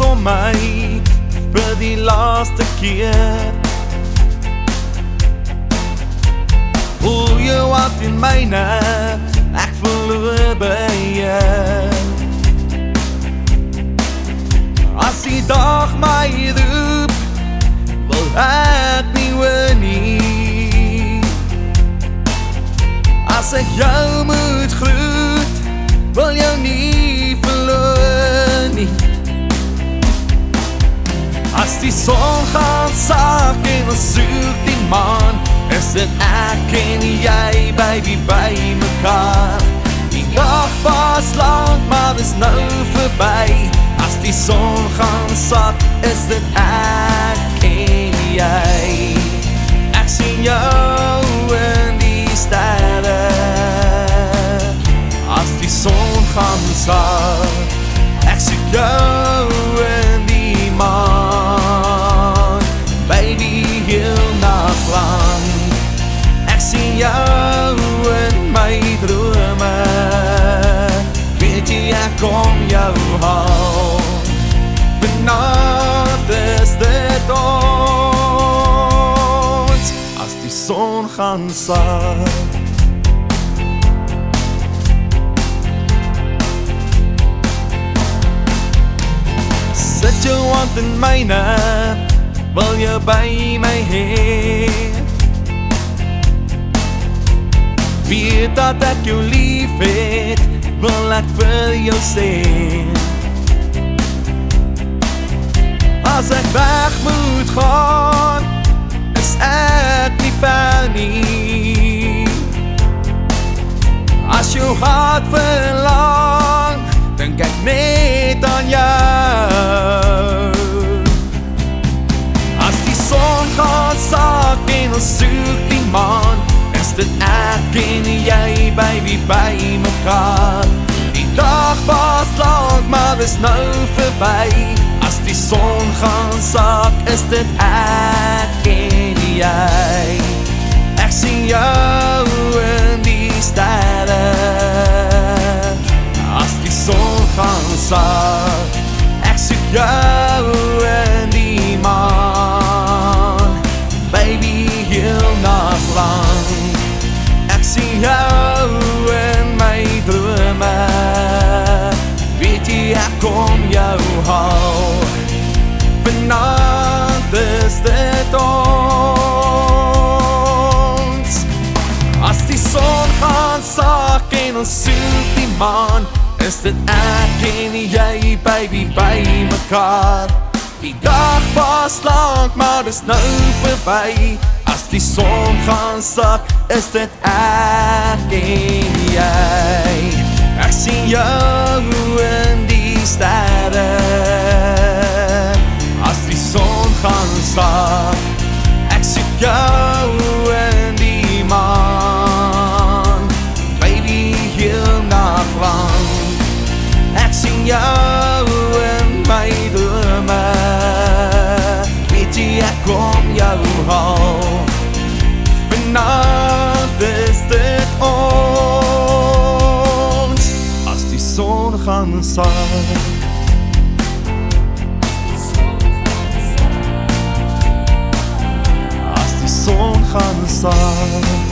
om my vir die laaste keer Voel jou wat in myne, ek verloor by jou. As die dag my roep, wil ek nie hoor nie. As ek jou moet groet, wil jou nie As die son gaan sak en ons soek die maan Is dit ek en jy baby by mekaar Die dag was lang maar is nou verby. As die son gaan sak is dit ek en jy. Ek sien jou in die sterre. As die son gaan sak Ek sien jou sien jou in my drome. Weet jy ek kom jou haal. Vanavond is dit ons. As die son gaan sak Sit jou hand in myne. Wil jy by my hee Weet dat ek jou lief het Wil ek vir jou sê As ek weg moet gaan Is ek nie ver nie. As jou hart verlang Dink ek net aan jou. As die son gaan sak en ons soek die maan dit ek en jy baby by mekaar. Die dag was lang maar is nou verby As die son gaan sak is dit ek en jy Ek sien jou in die sterre As die son gaan sak Ek soek jou ons soek die maan. Is dit ek en jy baby by mekaar? Die dag was lang maar is nou verby. As die son gaan sak is dit ek en jy. Ek sien jou in die sterre. As die son gaan sak Ek soek jou Jou in my drome Weet jy, ek kom jou haal Vanavond is dit ons As die son gaan son gaan sak